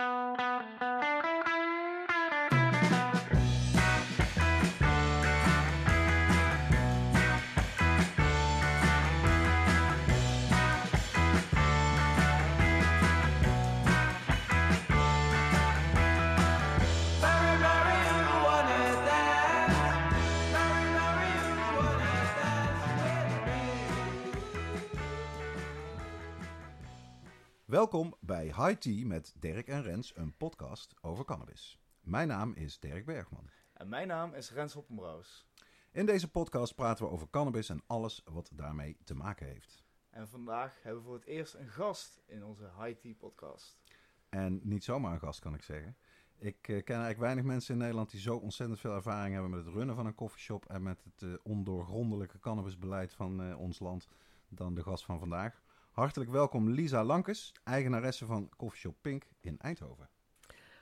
Música Welkom bij High Tea met Dirk en Rens, een podcast over cannabis. Mijn naam is Dirk Bergman. En mijn naam is Rens Hoppenbrouws. In deze podcast praten we over cannabis en alles wat daarmee te maken heeft. En vandaag hebben we voor het eerst een gast in onze High Tea podcast. En niet zomaar een gast, kan ik zeggen. Ik eh, ken eigenlijk weinig mensen in Nederland die zo ontzettend veel ervaring hebben met het runnen van een koffieshop en met het eh, ondoorgrondelijke cannabisbeleid van eh, ons land dan de gast van vandaag. Hartelijk welkom Lisa Lankes, eigenaresse van Coffeeshop Pink in Eindhoven.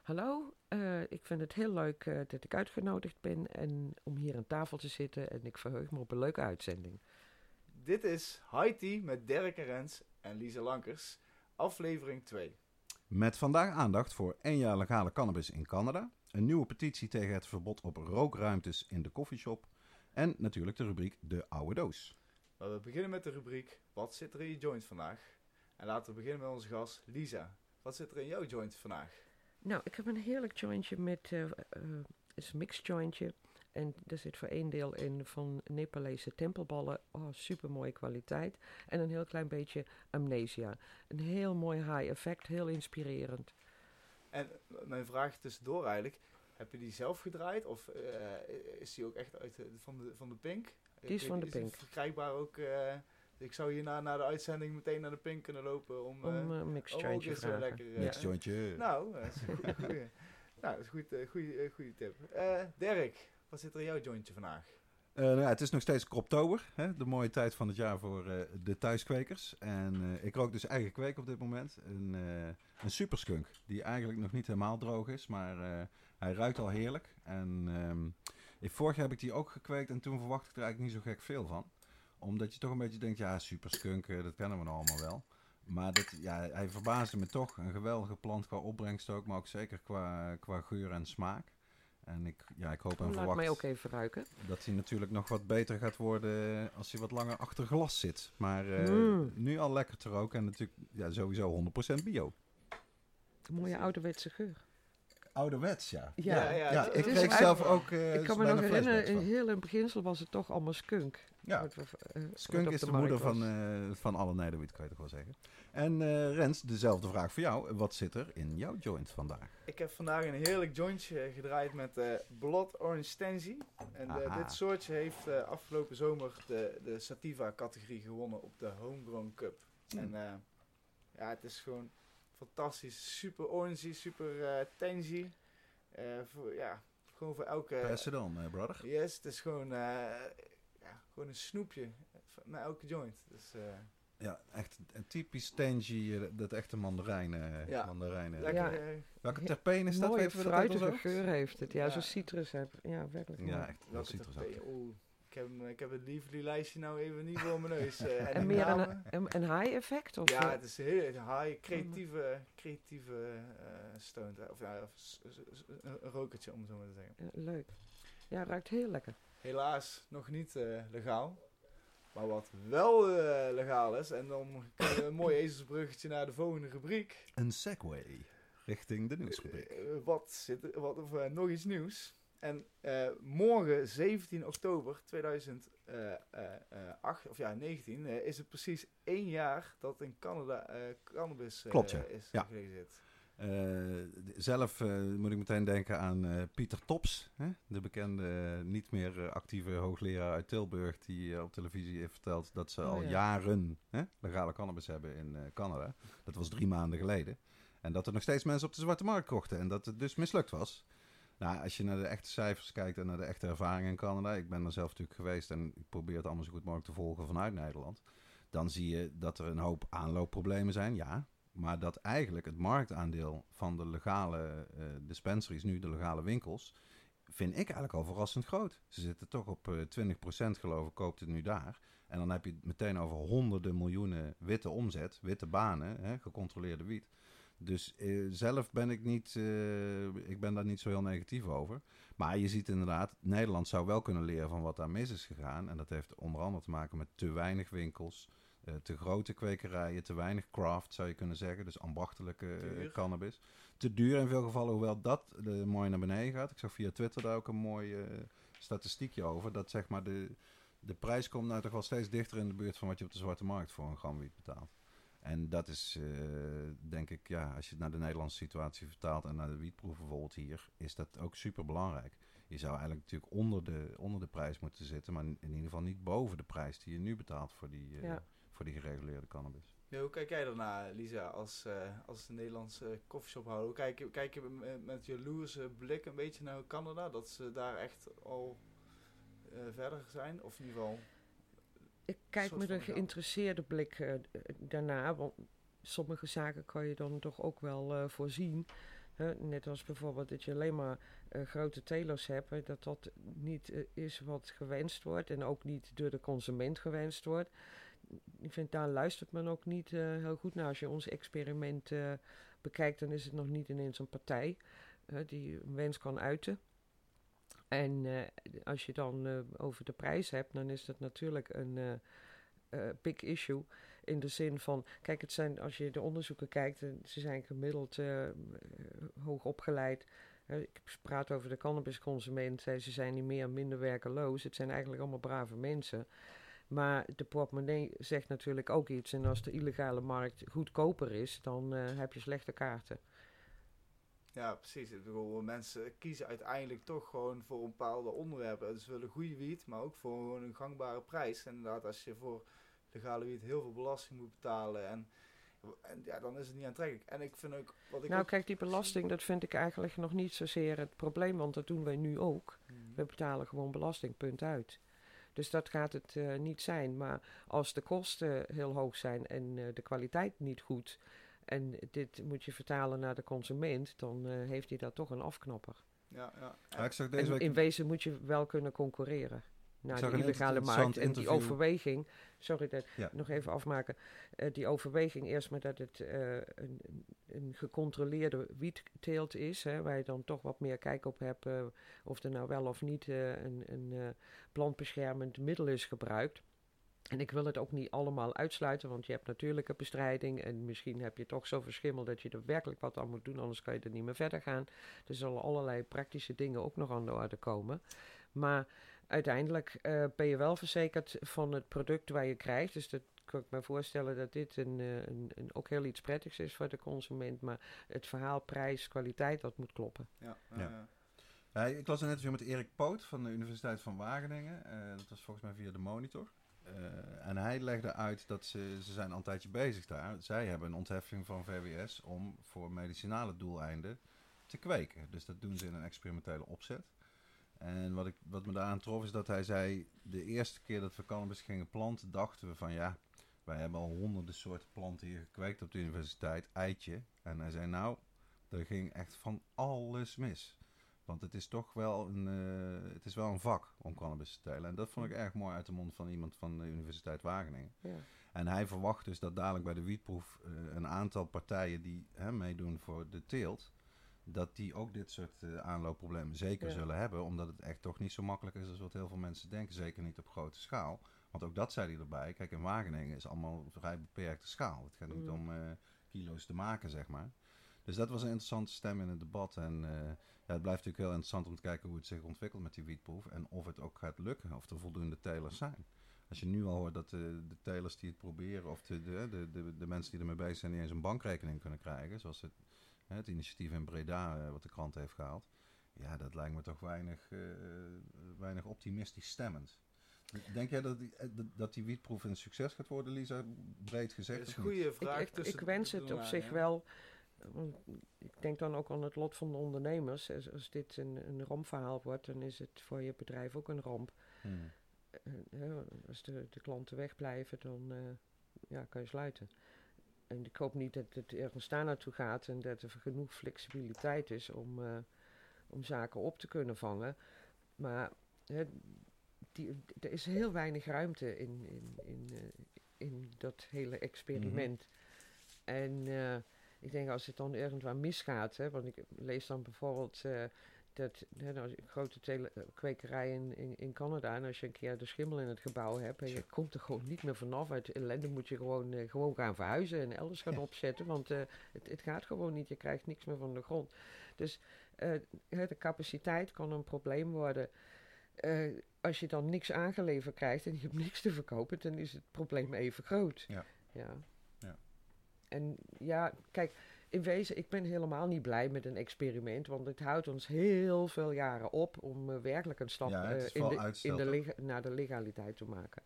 Hallo, eh, ik vind het heel leuk eh, dat ik uitgenodigd ben en om hier aan tafel te zitten en ik verheug me op een leuke uitzending. Dit is Tea met Dirk en Rens en Lisa Lankers, aflevering 2. Met vandaag aandacht voor één jaar legale cannabis in Canada, een nieuwe petitie tegen het verbod op rookruimtes in de koffieshop en natuurlijk de rubriek De Oude Doos. Maar we beginnen met de rubriek Wat zit er in je joint vandaag? En laten we beginnen met onze gast Lisa. Wat zit er in jouw joint vandaag? Nou, ik heb een heerlijk jointje met, is een mixed jointje. En er zit voor één deel in van Nepalese tempelballen. Oh, super mooie kwaliteit. En een heel klein beetje amnesia. Een heel mooi high effect, heel inspirerend. En mijn vraag tussendoor eigenlijk, heb je die zelf gedraaid? Of eh, is die ook echt uit de, van, de, van de Pink? Die is van de Pink. verkrijgbaar ook... Uh, ik zou hierna na de uitzending meteen naar de Pink kunnen lopen om... Om uh, een mixed jointje oh, vragen. lekker, Mixed jointje. Nou, dat is een goede, nou, dat is een goede, goede, goede tip. Dirk, wat zit er in jouw jointje vandaag? Uh, nou ja, het is nog steeds kroptober, hè? de mooie tijd van het jaar voor uh, de thuiskwekers. En uh, ik rook dus eigen kweek op dit moment. Een, een superskunk, die eigenlijk nog niet helemaal droog is, maar hij ruikt al heerlijk. En um, vorig jaar heb ik die ook gekweekt en toen verwacht ik er eigenlijk niet zo gek veel van. Omdat je toch een beetje denkt, ja, superskunk, dat kennen we nou allemaal wel. Maar dat, ja, hij verbaasde me toch. Een geweldige plant qua opbrengst ook, maar ook zeker qua, qua geur en smaak. En ik, ja, ik hoop en Laat verwacht mij ook even ruiken. dat hij natuurlijk nog wat beter gaat worden als hij wat langer achter glas zit. Maar uh, Mm. nu al lekker te roken en natuurlijk ja, sowieso 100% bio. Een mooie ouderwetse geur. Ouderwets, ja. Ja, ja, Ja, ik kreeg zelf ook eh, ik kan me nog herinneren, in heel in beginsel was het toch allemaal skunk. Ja, Wat eh, skunk is de, moeder van, eh, van alle nederwiet, kan je toch wel zeggen. En eh, Rens, dezelfde vraag voor jou. Wat zit er in jouw joint vandaag? Ik heb vandaag een heerlijk jointje gedraaid met eh Blood Orange Tenzi. En dit soortje heeft eh, afgelopen zomer de, de Sativa-categorie gewonnen op de Homegrown Cup. Hmm. En eh, ja, het is gewoon fantastisch. Super orangey, super eh tangy. Eh, voor, ja, gewoon voor elke... Pass it on, eh, brother. Yes, het is gewoon, eh, ja, gewoon een snoepje met elke joint. Dus, eh, Ja, echt een typisch tangy, dat echte mandarijn. eh, Ja. mandarijnen. lekker, Ja. Welke terpeen is dat? Weten we dat ons fruitige hoofd? geur heeft het. Ja, Ja. zo'n citrus heb. Ja, werkelijk. mooi. Ja, echt wel citrus terpeen? Ik heb, hem- ik heb het lievelie lijstje nou even niet voor mijn neus. eh, En meer namen- een, een, een high effect? Of Ja, het is heel high, creatieve, creatieve eh stoned. Of ja, een rokertje om het zo maar te zeggen. ja, leuk. Ja, ruikt heel lekker. Helaas nog niet eh, legaal. Maar wat wel eh, legaal is, en dan kunnen we een mooi ezelsbruggetje naar de volgende rubriek. Een segway richting de nieuwsrubriek. Wat zit er, wat, of, nog iets nieuws. En eh, morgen, 17 oktober 2008, of ja, 19, eh, is het precies één jaar dat in Canada eh, cannabis eh, Klopt, ja. is Ja. gelegaliseerd. Eh, zelf eh, moet ik meteen denken aan eh, Pieter Tops, hè? de bekende eh, niet meer eh, actieve hoogleraar uit Tilburg, die eh, op televisie heeft verteld dat ze Oh, al ja. jaren hè, legale cannabis hebben in eh, Canada. Dat was drie maanden geleden. En dat er nog steeds mensen op de zwarte markt kochten en dat het dus mislukt was. Nou, als je naar de echte cijfers kijkt en naar de echte ervaring in Canada, ik ben er zelf natuurlijk geweest en ik probeer het allemaal zo goed mogelijk te volgen vanuit Nederland, dan zie je dat er een hoop aanloopproblemen zijn, ja. Maar dat eigenlijk het marktaandeel van de legale eh, dispensaries, nu de legale winkels, vind ik eigenlijk al verrassend groot. Ze zitten toch op eh 20% geloof ik, koopt het nu daar. En dan heb je het meteen over honderden miljoenen witte omzet, witte banen, hè, gecontroleerde wiet. Dus eh, zelf ben ik niet, eh, ik ben daar niet zo heel negatief over. Maar je ziet inderdaad, Nederland zou wel kunnen leren van wat daar mis is gegaan. En dat heeft onder andere te maken met te weinig winkels, eh, te grote kwekerijen, te weinig craft zou je kunnen zeggen. Dus ambachtelijke cannabis. Te duur in veel gevallen, hoewel dat mooi naar beneden gaat. Ik zag via Twitter daar ook een mooi statistiekje over. Dat zeg maar de, de prijs komt nou toch wel steeds dichter in de buurt van wat je op de zwarte markt voor een gram wiet betaalt. En dat is, eh, denk ik, ja, als je het naar de Nederlandse situatie vertaalt en naar de wietproef bijvoorbeeld hier, is dat ook super belangrijk. Je zou eigenlijk natuurlijk onder de, onder de prijs moeten zitten, maar in ieder geval niet boven de prijs die je nu betaalt voor die, eh, Ja. voor die gereguleerde cannabis. Ja, hoe kijk jij daarna, Lisa, als, eh als Nederlandse koffieshophouder? Hoe kijk je, kijk je met, met jaloerse blik een beetje naar Canada? Dat ze daar echt al eh, verder zijn? Of in ieder geval... Ik kijk met een geïnteresseerde blik eh, daarna, want sommige zaken kan je dan toch ook wel eh, voorzien. Hè, net als bijvoorbeeld dat je alleen maar eh, grote telers hebt, hè, dat dat niet is wat gewenst wordt en ook niet door de consument gewenst wordt. Ik vind daar luistert men ook niet heel goed naar. Als je ons experiment bekijkt, dan is het nog niet ineens een partij die een wens kan uiten. En eh, als je dan eh, over de prijs hebt, dan is dat natuurlijk een eh, big issue. In de zin van, kijk, het zijn, als je de onderzoeken kijkt, ze zijn gemiddeld hoog opgeleid. Ik praat over de cannabisconsument, eh, ze zijn niet meer minder werkeloos. Het zijn eigenlijk allemaal brave mensen. Maar de portemonnee zegt natuurlijk ook iets. En als de illegale markt goedkoper is, dan heb je slechte kaarten. Ja, precies. Ik bedoel, mensen kiezen uiteindelijk toch gewoon voor een bepaalde onderwerpen. Dus ze willen goede wiet, maar ook voor gewoon een gangbare prijs. En inderdaad, als je voor legale wiet heel veel belasting moet betalen, en, en ja, dan is het niet aantrekkelijk. En ik vind ook, wat ik nou, kijk, die belasting, dat vind ik eigenlijk nog niet zozeer het probleem, want dat doen wij nu ook. Mhm. We betalen gewoon belasting, punt uit. Dus dat gaat het eh, niet zijn. Maar als de kosten heel hoog zijn en eh, de kwaliteit niet goed, en dit moet je vertalen naar de consument, dan eh, heeft hij daar toch een afknapper. Ja, ja. Ja, ik zag deze week in wezen moet je wel kunnen concurreren naar de illegale markt. En die overweging, sorry dat Ja. nog even afmaken, eh, die overweging eerst maar dat het eh, een, een- gecontroleerde wietteelt is, hè, waar je dan toch wat meer kijk op hebt eh, of er nou wel of niet eh, een, een eh, plantbeschermend middel is gebruikt. En ik wil het ook niet allemaal uitsluiten, want je hebt natuurlijke bestrijding en misschien heb je toch zo verschimmel dat je er werkelijk wat aan moet doen, anders kan je er niet meer verder gaan. Er zullen allerlei praktische dingen ook nog aan de orde komen. Maar uiteindelijk eh, ben je wel verzekerd van het product waar je krijgt. Dus dat kan ik me voorstellen dat dit een, eh, een, een, ook heel iets prettigs is voor de consument. Maar het verhaal prijs, kwaliteit, dat moet kloppen. Ja, Ja. ja. Ja, ik las een interview met Erik Poot van de Universiteit van Wageningen. Eh, dat was volgens mij via de Monitor. Eh, en hij legde uit dat ze, ze zijn al een tijdje bezig daar. Zij hebben een ontheffing van VWS om voor medicinale doeleinden te kweken. Dus dat doen ze in een experimentele opzet. En wat, ik, wat me daaraan trof is dat hij zei... de eerste keer dat we cannabis gingen planten, dachten we van ja... wij hebben al honderden soorten planten hier gekweekt op de universiteit, eitje. En hij zei nou, er ging echt van alles mis. Want het is toch wel een, eh, het is wel een vak om cannabis te telen. En dat vond ik erg mooi uit de mond van iemand van de Universiteit Wageningen. Ja. En hij verwacht dus dat dadelijk bij de wietproef eh, een aantal partijen die hè, meedoen voor de teelt, dat die ook dit soort eh, aanloopproblemen zeker Ja. zullen hebben. Omdat het echt toch niet zo makkelijk is als wat heel veel mensen denken. Zeker niet op grote schaal. Want ook dat zei hij erbij. Kijk, in Wageningen is allemaal vrij beperkte schaal. Het gaat niet Mhm. om kilo's te maken, zeg maar. Dus dat was een interessante stem in het debat. En eh, ja, het blijft natuurlijk heel interessant om te kijken hoe het zich ontwikkelt met die wietproef. En of het ook gaat lukken, of er voldoende telers zijn. Als je nu al hoort dat de, de telers die het proberen, of de, de, de, de, de mensen die ermee bezig zijn, niet eens een bankrekening kunnen krijgen. Zoals het, hè, het initiatief in Breda, eh, wat de krant heeft gehaald. Ja, dat lijkt me toch weinig, eh, weinig optimistisch stemmend. Denk jij dat die, eh, dat- die wietproef een succes gaat worden, Lisa? Breed gezegd. Dat is een goede Ik, vraag. ik, tussen ik wens het op zich wel. Want ik denk dan ook aan het lot van de ondernemers. Als, als dit een, een rampverhaal wordt, dan is het voor je bedrijf ook een ramp. Hmm. Eh, eh, als de, de klanten wegblijven, dan eh, ja, kan je sluiten. En ik hoop niet dat het ergens daar naartoe gaat en dat er genoeg flexibiliteit is om, om zaken op te kunnen vangen. Maar die, er is heel weinig ruimte in, in, in, in dat hele experiment. En eh, ik denk als het dan irgendwann misgaat, hè, want ik lees dan bijvoorbeeld eh, dat hè, nou, grote tele- eh, kwekerij in, in, Canada, en als je een keer de schimmel in het gebouw hebt en je komt er gewoon niet meer vanaf, uit ellende moet je gewoon, eh, gewoon gaan verhuizen en elders gaan Ja. opzetten, want het, het gaat gewoon niet, je krijgt niks meer van de grond. Dus de capaciteit kan een probleem worden. Als je dan niks aangeleverd krijgt en je hebt niks te verkopen, dan is het probleem even groot. Ja. ja. Ja. En ja, kijk, in wezen, ik ben helemaal niet blij met een experiment, want het houdt ons heel veel jaren op om eh, werkelijk een stap Ja, eh, in de, uitstel, in de toch? lega- naar de legaliteit te maken.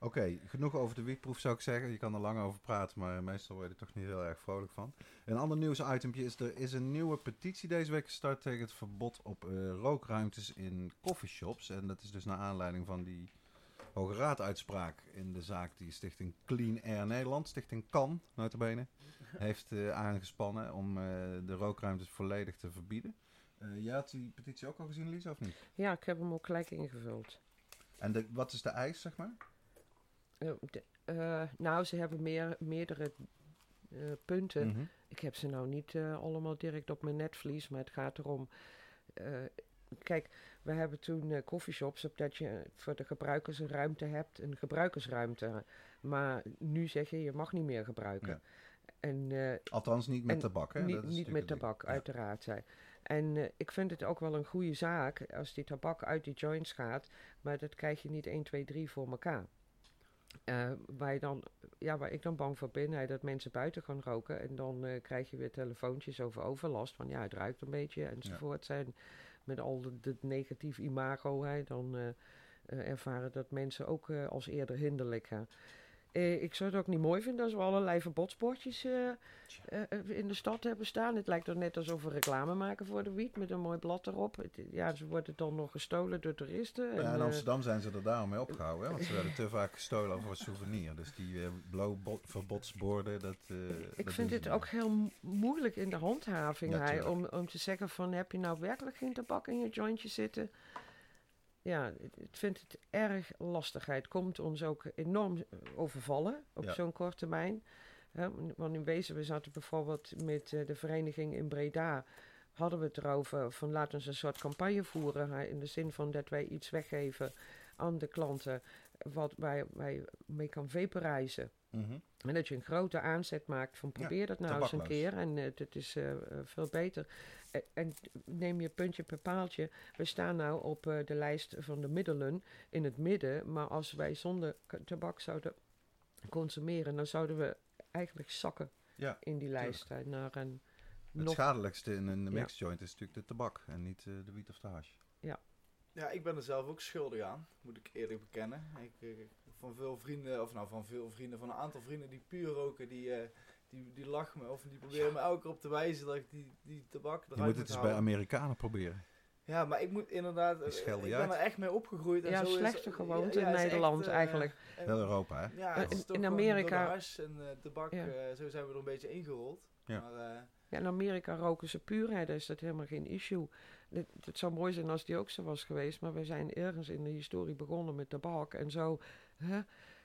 Oké, genoeg over de wietproef zou ik zeggen. Je kan er lang over praten, maar meestal word je er toch niet heel erg vrolijk van. Een ander nieuwsitempje is, er is een nieuwe petitie deze week gestart tegen het verbod op eh, rookruimtes in coffeeshops. En dat is dus naar aanleiding van die Hoge Raad-uitspraak in de zaak die Stichting Clean Air Nederland, Stichting CAN, notabene, heeft eh, aangespannen om eh, de rookruimtes volledig te verbieden. Eh jij had die petitie ook al gezien, Lisa, of niet? Ja, ik heb hem ook gelijk ingevuld. En de, wat is de eis, zeg maar? De- nou, ze hebben meer, meerdere punten. Mhm. Ik heb ze nou niet allemaal direct op mijn netvlies, maar het gaat erom. Kijk, we hebben toen eh coffeeshops, opdat je voor de gebruikers een ruimte hebt, een gebruikersruimte. Maar nu zeg je, je mag niet meer gebruiken. Ja. En eh, Althans niet met tabak, hè? niet, Dat niet met ding. tabak, Ja. uiteraard. Zei. En eh, ik vind het ook wel een goede zaak als die tabak uit die joints gaat, maar dat krijg je niet 1, 2, 3 voor elkaar. Eh, waar, je dan, ja, waar ik dan bang voor ben, hè, dat mensen buiten gaan roken en dan krijg je weer telefoontjes over overlast, van ja, het ruikt een beetje enzovoort. Zijn met al de negatief imago, hè, dan eh, eh, ervaren dat mensen ook eh, als eerder hinderlijk gaan. Eh, ik zou het ook niet mooi vinden als we allerlei verbodsbordjes eh, eh, in de stad hebben staan. Het lijkt er net alsof we reclame maken voor de wiet met een mooi blad erop. Het, ja, ze worden dan nog gestolen door toeristen. Ja, en, in Amsterdam zijn ze er daarom mee opgehouden, hè? want ze werden te vaak gestolen voor souvenir. Dus die blauw bo- verbodsborden, dat... ik dat vind het ook heel mo- moeilijk in de handhaving tuurlijk. om, om te zeggen van heb je nou werkelijk geen tabak in je jointje zitten? Ja, ik vind het erg lastig. Het komt ons ook enorm eh, overvallen op Ja. zo'n korte termijn. Want in wezen, we zaten bijvoorbeeld met eh, de vereniging in Breda, hadden we het erover van laten we een soort campagne voeren. in de zin van dat wij iets weggeven aan de klanten wat wij, wij mee kan vaporizen. En dat je een grote aanzet maakt van Ja, probeer dat nou eens een keer en eh, dat is eh, eh, veel beter. Eh, en neem je puntje per paaltje. We staan nou op eh, de lijst van de middelen in het midden. Maar als wij zonder tabak zouden consumeren, dan zouden we eigenlijk zakken Ja, in die lijst. naar een het nog schadelijkste in een Ja. mixed joint is natuurlijk de tabak en niet eh, de wiet of de hash. Ja, ik ben er zelf ook schuldig aan, moet ik eerlijk bekennen. Ik, eh, van veel vrienden, of nou van veel vrienden, van een aantal vrienden die puur roken, die, eh, die, die lachen me of die proberen me elke keer op te wijzen dat ik die, die tabak Je eruit moet het eens bij houden. Amerikanen proberen. Ja, maar ik moet inderdaad, ik je ben uit. er echt mee opgegroeid. En Ja, zo is- slechte gewoonte ja, in is echt, Nederland eh, eigenlijk. en- Heel Europa, hè? Ja, is in- Amerika- door de hash en eh, tabak, Ja. zo zijn we er een beetje ingerold. Ja. Maar, eh, Ja, in Amerika roken ze puur, hè, daar is dat helemaal geen issue. Het, het zou mooi zijn als die ook zo was geweest, maar we zijn ergens in de historie begonnen met tabak. En zo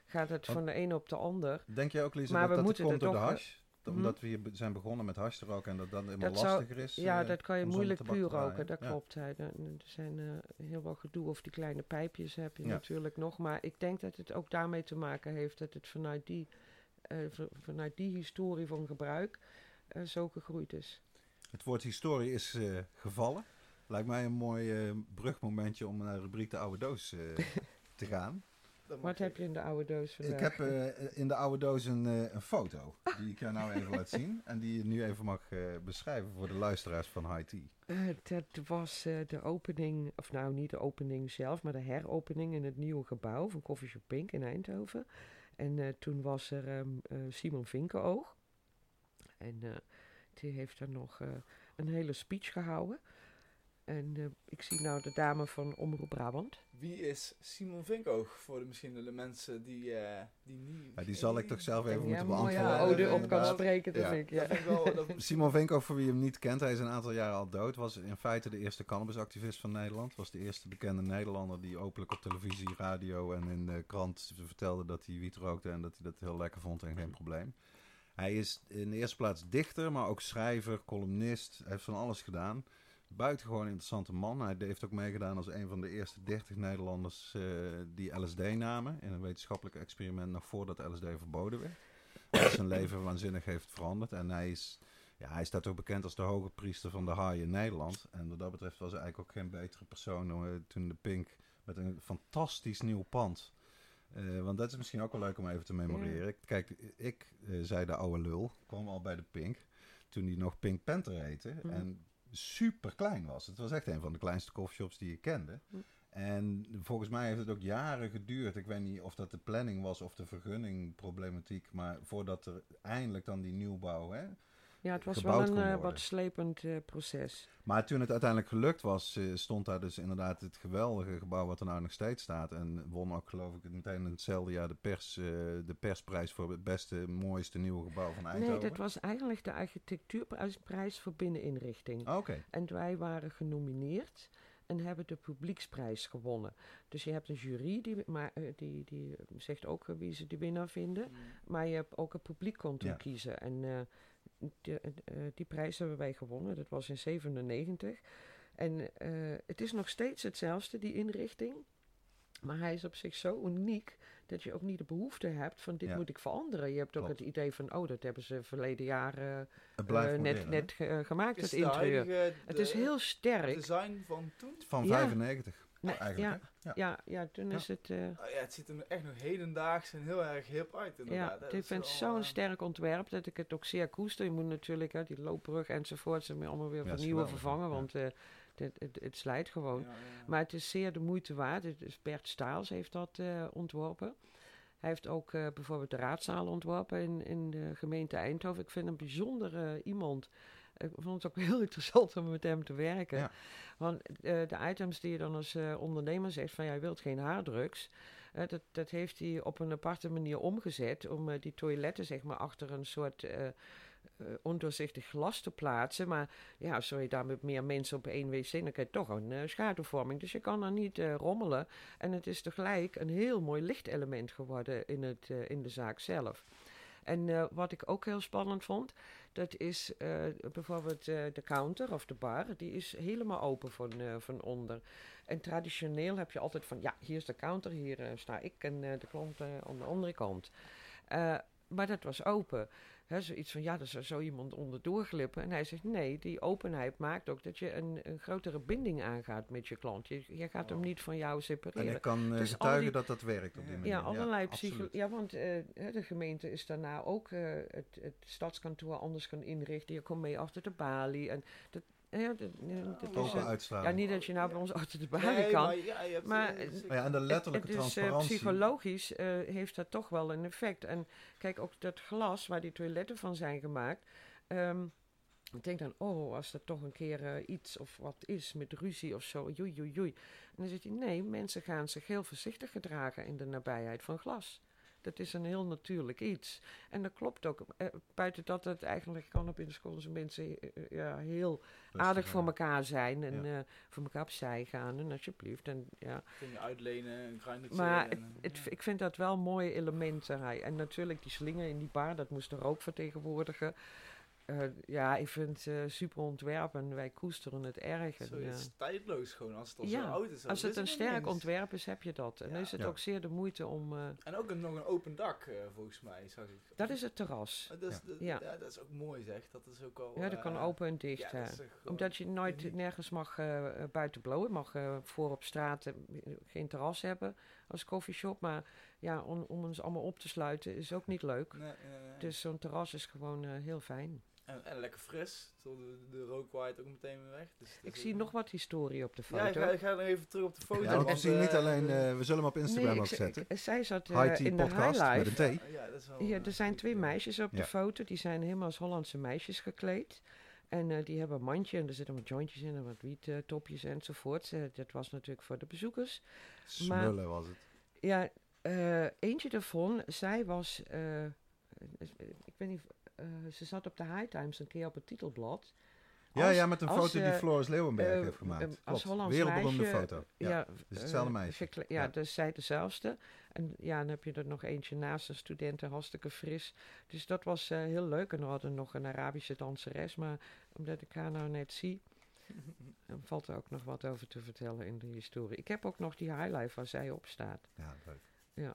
gaat het Want- van de ene op de ander. Denk je ook, Lisa, Maar dat we dat moeten komt door de eh, hash? Dat- mhm. Omdat we hier zijn begonnen met hash te roken en dat dat helemaal Dat lastiger is? Ja, eh, dat kan je moeilijk puur roken, dat Ja. klopt. Hè. Er zijn eh, heel wat gedoe of die kleine pijpjes heb je Ja. natuurlijk nog. Maar ik denk dat het ook daarmee te maken heeft dat het vanuit die, eh, vanuit die historie van gebruik eh, zo gegroeid is. Het woord historie is eh, gevallen. Lijkt mij een mooi eh, brugmomentje om naar de rubriek de oude doos eh, te gaan. Wat heb je in de oude doos vandaag? Ik heb eh, in de oude doos een, eh, een foto die ik jou nou even laat zien. En die je nu even mag eh, beschrijven voor de luisteraars van High Tea. Eh, dat was eh, de opening, of nou niet de opening zelf, maar de heropening in het nieuwe gebouw van Coffee Shop Pink in Eindhoven. En eh, toen was er ehm, eh, Simon Vinkenoog. En eh, die heeft er nog eh, een hele speech gehouden. En eh, ik zie nou de dame van Omroep Brabant. Wie is Simon Vinkoog voor de, misschien de mensen die, eh, die niet... Ja, die zal ik toch zelf even ja, moeten beantwoorden. ode eh, op kan spreken, dat Ja. vind ik. Ja. Simon Venkhoff, voor wie hem niet kent, hij is een aantal jaren al dood. Was in feite de eerste cannabisactivist van Nederland. Was de eerste bekende Nederlander die openlijk op televisie, radio en in de krant vertelde dat hij wiet rookte en dat hij dat heel lekker vond en geen probleem. Hij is in de eerste plaats dichter, maar ook schrijver, columnist. Hij heeft van alles gedaan. Buitengewoon interessante man. Hij heeft ook meegedaan als een van de eerste 30 Nederlanders eh, die LSD namen. In een wetenschappelijk experiment nog voordat LSD verboden werd. Dat zijn leven waanzinnig heeft veranderd. En hij is, ja, hij staat ook bekend als de hoge priester van de haai in Nederland. En wat dat betreft was hij eigenlijk ook geen betere persoon toen de Pink met een fantastisch nieuw pand. Eh, want dat is misschien ook wel leuk om even te memoreren. Kijk, ik eh, zei de oude lul, kwam al bij de Pink. Toen die nog Pink Panther heette. Mhm. En super klein was. Het was echt een van de kleinste coffeeshops die ik kende. Mhm. En volgens mij heeft het ook jaren geduurd. Ik weet niet of dat de planning was of de vergunningproblematiek. Maar voordat er eindelijk dan die nieuwbouw. Hè? Ja, het was wel een eh, wat slepend eh, proces. Maar toen het uiteindelijk gelukt was, eh, stond daar dus inderdaad het geweldige gebouw wat er nou nog steeds staat. En won ook geloof ik meteen in hetzelfde jaar de, pers, eh, de persprijs voor het beste, mooiste nieuwe gebouw van Eindhoven. Nee, dat was eigenlijk de architectuurprijs voor binneninrichting. Ah, Oké, En wij waren genomineerd en hebben de publieksprijs gewonnen. Dus je hebt een jury die, maar, eh, die, die zegt ook wie ze de winnaar vinden. Mm. Maar je hebt ook het publiek kon Ja. kiezen. En eh, de- eh, die prijs hebben wij gewonnen. Dat was in 97. En eh, het is nog steeds hetzelfde, die inrichting. Maar hij is op zich zo uniek dat je ook niet de behoefte hebt van dit Ja. moet ik veranderen. Je hebt ook Klopt. het idee van, oh, dat hebben ze verleden jaar eh, het net, net ge- gemaakt, Is het interieur. huidige, Het de is heel sterk. design van toen? Van Ja. 95 Nee, eigenlijk. ja, hè? Ja. ja, ja, toen Ja. is het... eh, Oh ja, het ziet er echt nog hedendaags en heel erg hip uit inderdaad. Ja, ik is vind zo'n eh, sterk ontwerp dat ik het ook zeer koester. Je moet natuurlijk hè, die loopbrug enzovoort ze allemaal weer vernieuwen, geweldig, vervangen, ja. want eh, het, het, het slijt gewoon. ja, ja. Maar het is zeer de moeite waard. Het is Bert Staals heeft dat eh, ontworpen. Hij heeft ook eh, bijvoorbeeld de raadzaal ontworpen in, in de gemeente Eindhoven. Ik vind hem bijzonder eh, iemand. Ik vond het ook heel interessant om met hem te werken. Ja. Want eh, de items die je dan als eh, ondernemer zegt van ja, je wilt geen haardrugs. eh, dat, dat heeft hij op een aparte manier omgezet om die toiletten zeg maar achter een soort ondoorzichtig glas te plaatsen. Maar ja, je daar met meer mensen op één wc, dan krijg je toch een schaduwvorming. Dus je kan daar niet rommelen. En het is tegelijk een heel mooi lichtelement geworden in, het, in de zaak zelf. En wat ik ook heel spannend vond, dat is eh, bijvoorbeeld eh, de counter of de bar, die is helemaal open van, eh, van onder. En traditioneel heb je altijd van, ja, hier is de counter, hier sta ik en de klant aan de andere kant. Maar dat was open. Hè, zoiets van, ja, er zou zo iemand onderdoor glippen. En hij zegt, nee, die openheid maakt ook dat je een, een grotere binding aangaat met je klant. Je, je gaat hem Oh. niet van jou En separeren. ik kan eh, Dus getuigen die- dat dat werkt op die Ja, manier. Ja, allerlei absoluut. psycho... Ja, want eh, de gemeente is daarna ook eh, het, het stadskantoor anders gaan inrichten. Je komt mee achter de balie. En dat, ja, ja, dat is... Open uitstraling. ja, niet dat je nou bij ons achter de balie Nee, kan. maar ja, je hebt, Maar, ja, en de letterlijke het is eh, transparantie. psychologisch eh, heeft dat toch wel een effect. En kijk, ook dat glas waar die toiletten van zijn gemaakt. ehm, ik denk dan, oh, als er toch een keer eh, iets of wat is met ruzie of zo, joei, joei, joei. En dan zegt hij, nee, mensen gaan zich heel voorzichtig gedragen in de nabijheid van glas. Dat is een heel natuurlijk iets. En dat klopt ook. Eh, buiten dat het eigenlijk kan op in de school zijn mensen eh, eh, ja, heel aardig voor elkaar zijn. En Ja. eh, voor elkaar opzij gaan. En alsjeblieft. En ja, Dingen uitlenen, een grindertje. maar en, het, het, ja. ik vind dat wel mooie elementen. Hij. En natuurlijk die slingen in die bar, dat moest er ook vertegenwoordigen. Eh, ja, ik vind het eh, super ontwerp en wij koesteren het erg. En, het is tijdloos gewoon, als het al Ja, zo oud is. als het een sterk ontwerp is, heb je dat. En dan is het Ja. ook zeer de moeite om... eh, En ook een, nog een open dak, eh, volgens mij, zag ik. dat is het terras. Dat is, Ja. dat- Ja. ja. dat is ook mooi zeg. Dat is ook al... Ja, dat kan open en dicht. Omdat je nooit uniek. nergens mag buiten blowen. Je mag voor op straat geen terras hebben als coffeeshop. Maar ja, om, om ons allemaal op te sluiten is ook niet leuk. Nee, nee, nee. Dus zo'n terras is gewoon eh, heel fijn. en, en lekker fris. Zo de, de rook waait ook meteen weer weg. Dus Ik zie nog wat historie op de Ja, ik foto. ga, ik ga nog even terug op de foto. Ja, want we zien niet eh, alleen, eh, we zullen hem op Instagram Nee, ook ik- zetten. ik- zij zat eh, High in de podcast met een T. Ja, dat is wel, Hier, er zijn twee ja. meisjes op Ja. de foto. Die zijn helemaal als Hollandse meisjes gekleed. En eh, die hebben een mandje en er zitten wat jointjes in en wat wiettopjes enzovoort. Dat was natuurlijk voor de bezoekers. Smullen was het. Ja, eh, eentje daarvan, zij was, eh, eh, ik weet niet, eh, ze zat op de High Times een keer op het titelblad. Ja, Als- ja, met een als, foto die Floris Leeuwenberg heeft gemaakt. Klopt. als Hollands Wereldberoemde meisje, foto. Ja. Ja, is hetzelfde meisje. ja, Ja. dus zij dezelfde. En ja, dan heb je er nog eentje naast, een studenten, hartstikke fris. Dus dat was eh, heel leuk. En we hadden nog een Arabische danseres, maar omdat ik haar nou net zie, dan valt er ook nog wat over te vertellen in de historie. Ik heb ook nog die highlight waar zij op staat. Ja, leuk. Ja.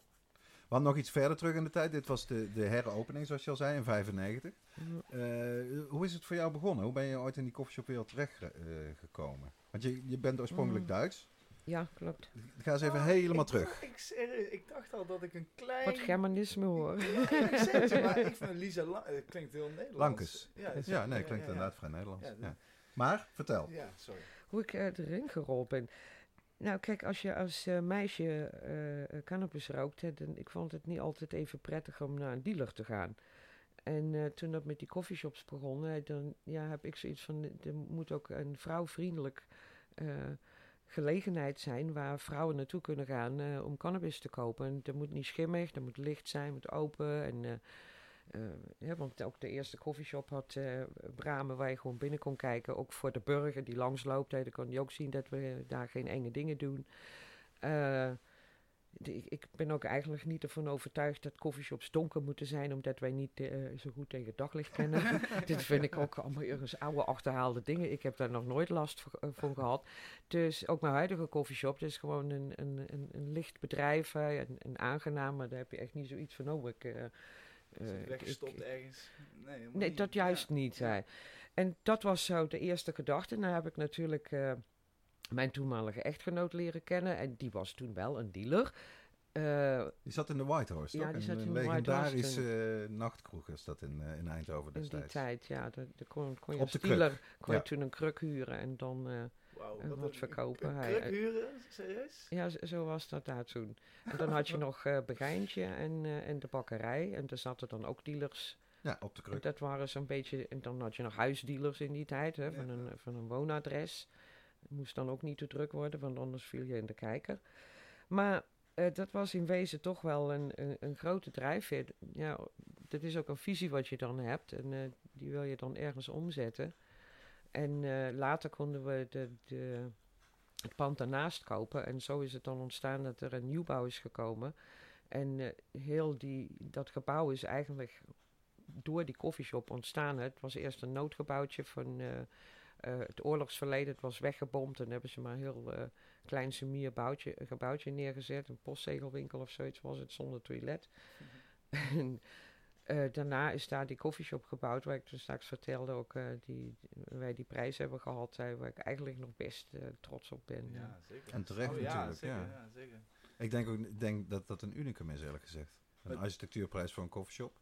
Hadden nog iets verder terug in de tijd. Dit was de, de heropening, zoals je al zei, in 95. Mm, Eh, hoe is het voor jou begonnen? Hoe ben je ooit in die koffieshopwereld terechtgekomen? gekomen? Want je, je bent oorspronkelijk Mm. Duits. Ja, klopt. Ga eens even Ah, helemaal ik- terug. Ik, serieus, ik dacht al dat ik een klein... Wat Germanisme hoor. Ja, ik zeg het, maar ik vind Lisa La eh, klinkt heel Nederlands. Lankes. Ja, is- Ja, nee, klinkt ja, ja. inderdaad vrij Nederlands. Ja, Ja, Maar, vertel. Ja, sorry. Hoe ik eh, erin gerold ben. Nou, kijk, als je als eh, meisje eh, eh, cannabis rookt, hè, dan, ik vond het niet altijd even prettig om naar een dealer te gaan. En toen dat met die coffeeshops begon, dan ja, heb ik zoiets van, er moet ook een vrouwvriendelijk gelegenheid zijn waar vrouwen naartoe kunnen gaan om cannabis te kopen. En dat moet niet schimmig, dat moet licht zijn, moet open. En, ja, want ook de eerste coffeeshop had eh ramen waar je gewoon binnen kon kijken. Ook voor de burger die langsloopt. Hè, dan kon je ook zien dat we daar geen enge dingen doen. Eh, de- ik, ben ook eigenlijk niet ervan overtuigd dat coffeeshops donker moeten zijn, omdat wij niet eh, zo goed tegen daglicht kennen. Dit vind ik ook allemaal ergens oude achterhaalde dingen. Ik heb daar nog nooit last eh, van gehad. Dus ook mijn huidige coffeeshop, het is gewoon een, een, een, een licht bedrijf, een, een aangenaam, maar daar heb je echt niet zoiets van, oh, ik... eh, Is eh, weggestopt ergens? Nee, helemaal Nee, niet. dat juist Ja. niet. Hè. En dat was zo de eerste gedachte. Nou heb ik natuurlijk eh, mijn toenmalige echtgenoot leren kennen. En die was toen wel een dealer. Eh, Die zat in de White Horse, Ja, toch? die Een- zat een in de White Horse legendarische eh, nachtkroeg is dat in, eh, in Eindhoven in die destijds. tijd, ja. De, de kon, kon je Op de kruk. dealer kon je Ja. toen een kruk huren en dan... eh, Wauw, wat wat een- verkopen. Een Hij- kruk hij- huren? Serieus? ja, zo, was dat daar toen. En dan had je nog eh Begijntje en, eh, en de bakkerij. En daar zaten dan ook dealers Ja, op de kruk. Dat waren zo'n beetje. En dan had je nog huisdealers in die tijd, hè, van, Ja. een, van een woonadres. Moest dan ook niet te druk worden, want anders viel je in de kijker. Maar eh, dat was in wezen toch wel een, een, een grote drijfveer. Ja, dat is ook een visie wat je dan hebt. En eh, die wil je dan ergens omzetten. En eh, later konden we de, de, het pand daarnaast kopen. En zo is het dan ontstaan dat er een nieuwbouw is gekomen. En eh, heel die, dat gebouw is eigenlijk door die koffieshop ontstaan. Het was eerst een noodgebouwtje van eh, het oorlogsverleden. Het was weggebomd en hebben ze maar een heel klein bouwtje, gebouwtje neergezet. Een postzegelwinkel of zoiets was het, zonder toilet. en eh, daarna is daar die koffieshop gebouwd, waar ik toen straks vertelde ook, eh, die, wij die prijs hebben gehad, eh, waar ik eigenlijk nog best eh, trots op ben. Ja, zeker. En terecht Oh, natuurlijk, Zeker, ja. ja, zeker. Ik denk, ook, ik denk dat dat een unicum is, eerlijk gezegd. Een architectuurprijs voor een koffieshop.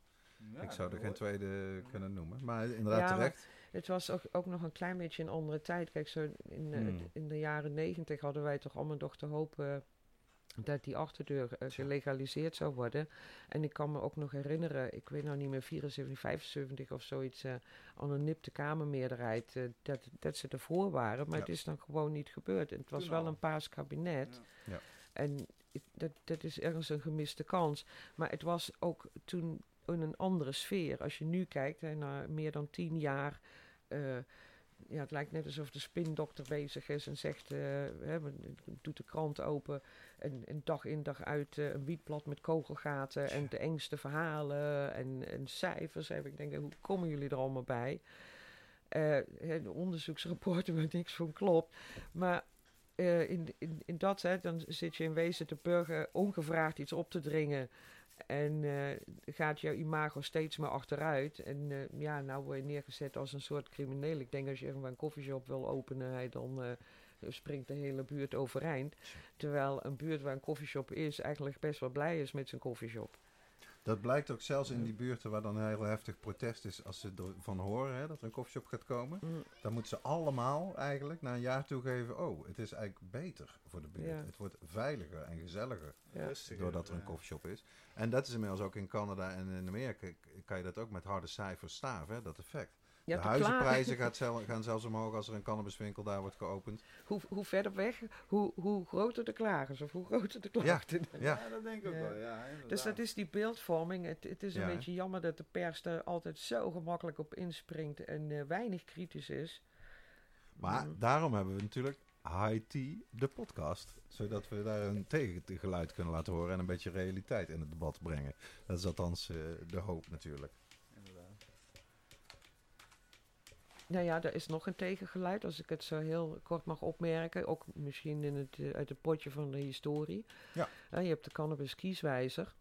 Ja, ik zou er geen tweede kunnen noemen. Maar inderdaad Ja, maar- terecht. Het was ook, ook nog een klein beetje een andere tijd. Kijk, zo in, Hmm. in de jaren negentig hadden wij toch allemaal nog de hoop eh, dat die achterdeur eh, gelegaliseerd zou worden. En ik kan me ook nog herinneren, ik weet nou niet meer, 74, 75 of zoiets, eh aan een nipte kamermeerderheid, eh, dat, dat ze ervoor waren. Maar Ja. het is dan gewoon niet gebeurd. En het was Toen wel al. een paars kabinet. Ja. Ja. En ik- dat, dat is ergens een gemiste kans. Maar het was ook toen in een andere sfeer. Als je nu kijkt, hè, na meer dan tien jaar. eh, ja, het lijkt net alsof de spindokter bezig is en zegt, eh, hè, doet de krant open en, dag in dag uit eh, een wietblad met kogelgaten en de engste verhalen en, en cijfers. En ik denk, hoe komen jullie er allemaal bij? Eh, de onderzoeksrapporten waar niks van klopt. Maar eh, in, in, in dat, dan zit je in wezen de burger ongevraagd iets op te dringen. En eh, gaat jouw imago steeds meer achteruit. En eh, ja, nou word je neergezet als een soort crimineel. Ik denk als je irgendwann een koffieshop wil openen, dan eh, springt de hele buurt overeind. Terwijl een buurt waar een koffieshop is, eigenlijk best wel blij is met zijn koffieshop. Dat blijkt ook zelfs in die buurten waar dan heel heftig protest is als ze ervan horen hè, dat er een koffieshop gaat komen. Mm. Dan moeten ze allemaal eigenlijk na een jaar toegeven, oh, het is eigenlijk beter voor de buurt. Ja. Het wordt veiliger en gezelliger Ja. Doordat er een koffieshop is. En dat is inmiddels ook in Canada en in Amerika, kan je dat ook met harde cijfers staven, hè, dat effect. Ja, de huizenprijzen gaat zel- gaan zelfs omhoog als er een cannabiswinkel daar wordt geopend. hoe, hoe verder weg, hoe, hoe groter de klagers of hoe groter de klachten. Ja. Ja, dat denk ik ook wel, ja. Dus dat is die beeldvorming. Het, het is een beetje jammer dat de pers er altijd zo gemakkelijk op inspringt en eh, weinig kritisch is. Maar Mm. daarom hebben we natuurlijk High Tea, de podcast. Zodat we daar een tegengeluid kunnen laten horen en een beetje realiteit in het debat brengen. Dat is althans eh, de hoop natuurlijk. Inderdaad. Nou ja, er is nog een tegengeluid, als ik het zo heel kort mag opmerken. Ook misschien in het, eh, uit het potje van de historie. Ja. Eh, je hebt de cannabis kieswijzer.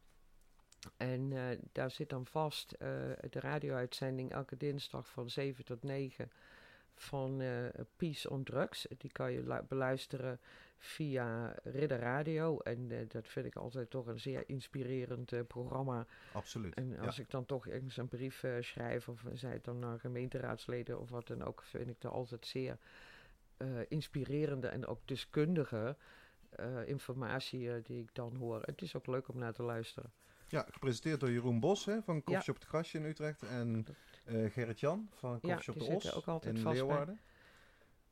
En eh, daar zit dan vast de radio-uitzending elke dinsdag van 7 tot 9 van Peace on Drugs. Die kan je lu- beluisteren via Ridder Radio. En eh, dat vind ik altijd toch een zeer inspirerend eh, programma. Absoluut. En Ja. als ik dan toch ergens een brief eh, schrijf, of zij het dan naar gemeenteraadsleden of wat dan ook, vind ik dat altijd zeer inspirerende en ook deskundige informatie die ik dan hoor. Het is ook leuk om naar te luisteren. Ja, gepresenteerd door Jeroen Bos hè, van Ja. Koffieshop de Grasje in Utrecht. En Gerrit-Jan van Ja, Koffieshop die de Os ook altijd in vast bij.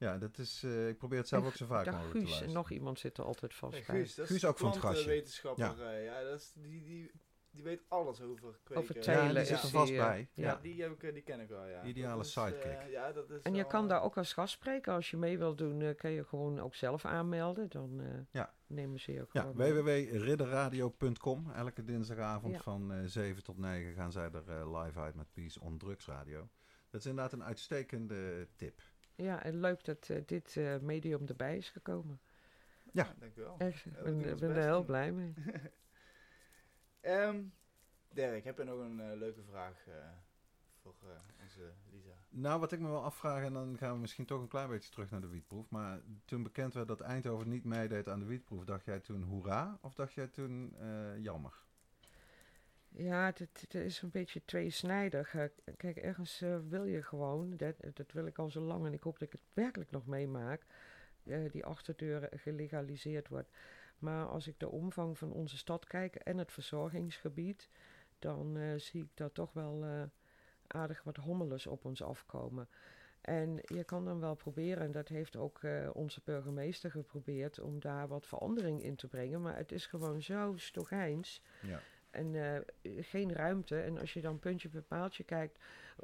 Ja, dat is, eh, ik probeer het zelf En ook zo vaak Ja, mogelijk te Guus en luisteren. nog iemand zit er altijd vast Ja, bij. Guus, dat Guus is de ook van het plantenwetenschapper. eh, Ja, dat is, die, die, die weet alles over kweken. Over Ja, telen die is zit er die, vast bij. Ja, Ja. die, heb ik, die ken ik wel, ja. Ideale Dat is, eh, sidekick. ja, dat is En je kan eh, daar ook als gastspreker, als je mee wilt doen, eh, kan je gewoon ook zelf aanmelden. Dan eh, Ja. nemen ze je ook Ja, www.ridderradio.com. Elke dinsdagavond Ja. van eh 7 tot 9 gaan zij er live uit met Peace on Drugs Radio. Dat is inderdaad een uitstekende tip. Ja, en leuk dat eh, dit eh, medium erbij is gekomen. Ja. Ja, denk ik wel. Echt, ik ben, ben er heel blij mee. Ehm Dirk, heb je nog een eh, leuke vraag eh, voor eh, onze Lisa? Nou, wat ik me wel afvraag, en dan gaan we misschien toch een klein beetje terug naar de wietproef. Maar toen bekend werd dat Eindhoven niet meedeed aan de wietproef, dacht jij toen hoera of dacht jij toen eh, jammer? Ja, het, is een beetje tweesnijdig. Eh, Kijk, ergens eh, wil je gewoon, dat, dat wil ik al zo lang en ik hoop dat ik het werkelijk nog meemaak, eh, die achterdeur gelegaliseerd wordt. Maar als ik de omvang van onze stad kijk en het verzorgingsgebied, dan zie ik daar toch wel aardig wat hommeles op ons afkomen. En je kan dan wel proberen, en dat heeft ook onze burgemeester geprobeerd, om daar wat verandering in te brengen. Maar het is gewoon zo stogijns. Ja. En eh, geen ruimte. En als je dan puntje per paaltje kijkt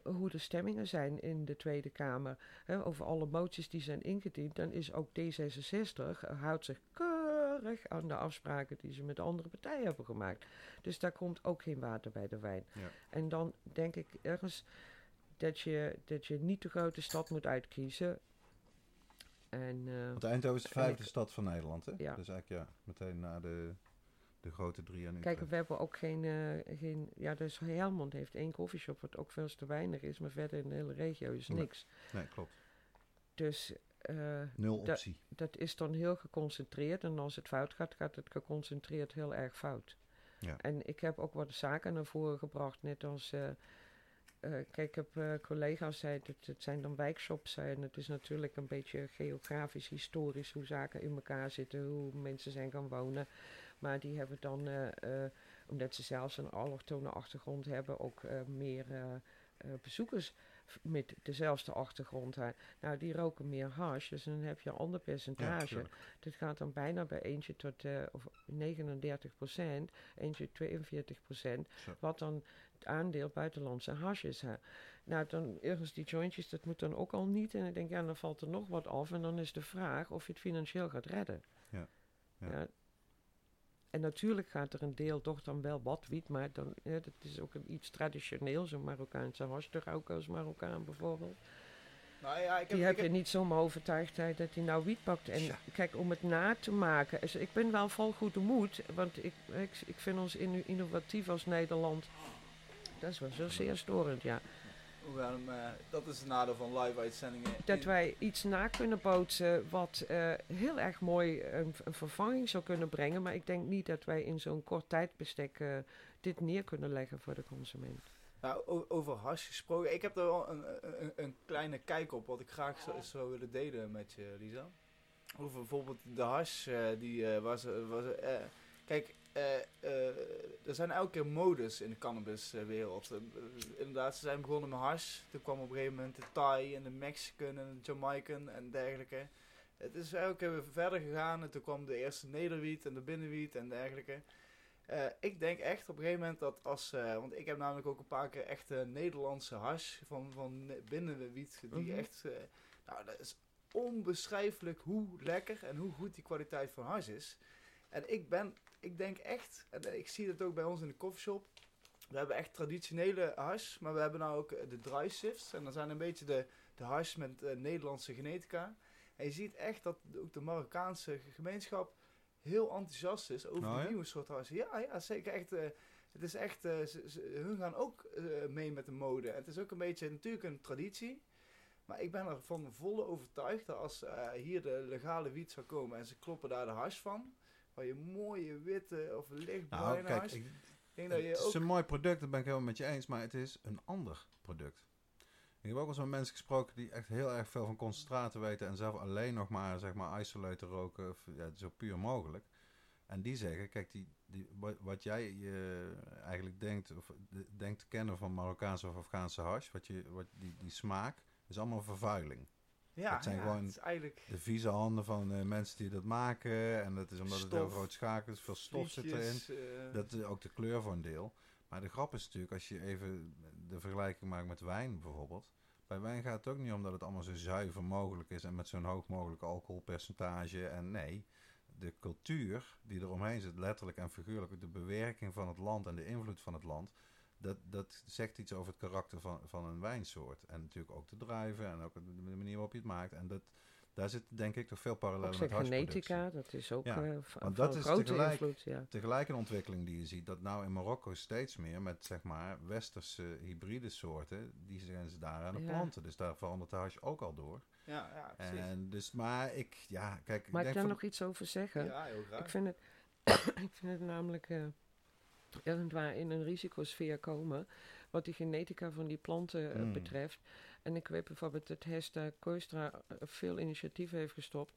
eh, hoe de stemmingen zijn in de Tweede Kamer. Hè, over alle moties die zijn ingediend. Dan is ook D66 eh, houdt zich keurig aan de afspraken die ze met de andere partijen hebben gemaakt. Dus daar komt ook geen water bij de wijn. Ja. En dan denk ik ergens dat je, dat je niet de grote stad moet uitkiezen. En Want Eindhoven is de vijfde stad van Nederland, hè? Ja. Dus eigenlijk ja, meteen na de, de grote drie en Kijk, we hebben ook geen, eh, geen... Ja, dus Helmond heeft één koffieshop, wat ook veel te weinig is. Maar verder in de hele regio is niks. Nee, klopt. Dus eh, Nul optie. dat is dan heel geconcentreerd. En als het fout gaat, gaat het geconcentreerd heel erg fout. Ja. En ik heb ook wat zaken naar voren gebracht. Net als... eh, kijk, ik heb collega's zei dat het zijn dan wijkshops. En het is natuurlijk een beetje geografisch, historisch hoe zaken in elkaar zitten, hoe mensen zijn gaan wonen. Maar die hebben dan, eh, eh, omdat ze zelfs een allochtone achtergrond hebben, ook eh, meer bezoekers met dezelfde achtergrond. hè. Nou, die roken meer hash, dus dan heb je een ander Ja, percentage. tuurlijk. Dit gaat dan bijna bij eentje tot of 39 procent, eentje 42 procent, wat dan het aandeel buitenlandse hash is. Hè. Nou, dan ergens die jointjes, dat moet dan ook al niet. En ik denk, ja, dan valt er nog wat af. En dan is de vraag of je het financieel gaat redden. Ja, ja. En natuurlijk gaat er een deel toch dan wel wat wiet, maar dan, ja, dat is ook een iets traditioneels, een Marokkaanse hash te roken als Marokkaan bijvoorbeeld. Nou ja, ik heb, Die heb ik je niet zomaar overtuigd hè, dat hij nou wiet pakt. En Ja. kijk, om het na te maken. Dus ik ben wel vol goede moed. Want ik, ik, ik vind ons inno- innovatief als Nederland. Dat is wel zo zeer storend, ja. Hem, eh, dat is het nadeel van live uitzendingen. Dat wij iets na kunnen bootsen wat eh, heel erg mooi een, een vervanging zou kunnen brengen. Maar ik denk niet dat wij in zo'n kort tijdbestek eh, dit neer kunnen leggen voor de consument. Nou, over hash gesproken. Ik heb er wel een, een, een kleine kijk op wat ik graag zou, zou willen delen met je, Lisa. Over bijvoorbeeld de hash die was, was Kijk, er zijn elke keer modes in de cannabiswereld. Eh, inderdaad, ze zijn begonnen met hash. Toen kwam op een gegeven moment de Thai en de Mexican en de Jamaican en dergelijke. Het is elke keer weer verder gegaan. En toen kwam de eerste nederwiet en de binnenwiet en dergelijke. Eh, ik denk echt op een gegeven moment dat als... eh, want ik heb namelijk ook een paar keer echt eh, Nederlandse hash van, van ne- binnenwiet. Die Mhm. echt... eh, nou, dat is onbeschrijfelijk hoe lekker en hoe goed die kwaliteit van huis is. En ik ben, ik denk echt, en ik zie het ook bij ons in de coffeeshop. We hebben echt traditionele hash, maar we hebben nou ook de dry sifts. En dat zijn een beetje de, de hash met uh, Nederlandse genetica. En je ziet echt dat ook de Marokkaanse gemeenschap heel enthousiast is over Nou de ja? nieuwe soort hash. Ja, ja, zeker echt. eh, het is echt, eh, ze, ze- hun gaan ook eh, mee met de mode. En het is ook een beetje natuurlijk een traditie. Maar ik ben ervan volle overtuigd dat als eh, hier de legale wiet zou komen en ze kloppen daar de hash van, waar je mooie witte of Nou, lichtbruine kijk, hash, ik, denk dat je het is ook... een mooi product, dat ben ik helemaal met je eens, maar het is een ander product. Ik heb ook wel eens met mensen gesproken die echt heel erg veel van concentraten weten en zelf alleen nog maar, zeg maar, isolator roken, of, ja, zo puur mogelijk. En die zeggen, kijk, die, die, wat, jij eh, eigenlijk denkt, of de- denkt te kennen van Marokkaanse of Afghaanse hash, wat je, wat die, die smaak, is allemaal vervuiling. Ja, het zijn ja, gewoon het eigenlijk De vieze handen van eh, mensen die dat maken, en dat is omdat het heel groot schakel is, veel stof zit erin. eh, Dat is ook de kleur voor een deel. Maar de grap is natuurlijk, als je even de vergelijking maakt met wijn bijvoorbeeld. Bij wijn gaat het ook niet om dat het allemaal zo zuiver mogelijk is en met zo'n hoog mogelijk alcoholpercentage. En nee, de cultuur die eromheen zit, letterlijk en figuurlijk, de bewerking van het land en de invloed van het land. Dat, dat zegt iets over het karakter van, van een wijnsoort. En natuurlijk ook de druiven en ook de manier waarop je het maakt. En dat, daar zit denk ik toch veel parallellen met genetica, dat is ook Ja, eh, van, want van dat is grote tegelijk- invloed. Ja. tegelijk een ontwikkeling die je ziet, dat nou in Marokko steeds meer met zeg maar westerse hybride soorten, die zijn ze daar aan het Ja. planten. Dus daar verandert de hash ook al door. ja, ja, precies. En dus, maar ik, ja, kijk, Mag ik ik denk daar van, nog iets over zeggen? ja, heel graag. Ik vind het, ik vind het namelijk waar in een risicosfeer komen, wat die genetica van die planten eh, Mm. betreft. En ik weet bijvoorbeeld dat Hesta Koistra eh, veel initiatieven heeft gestopt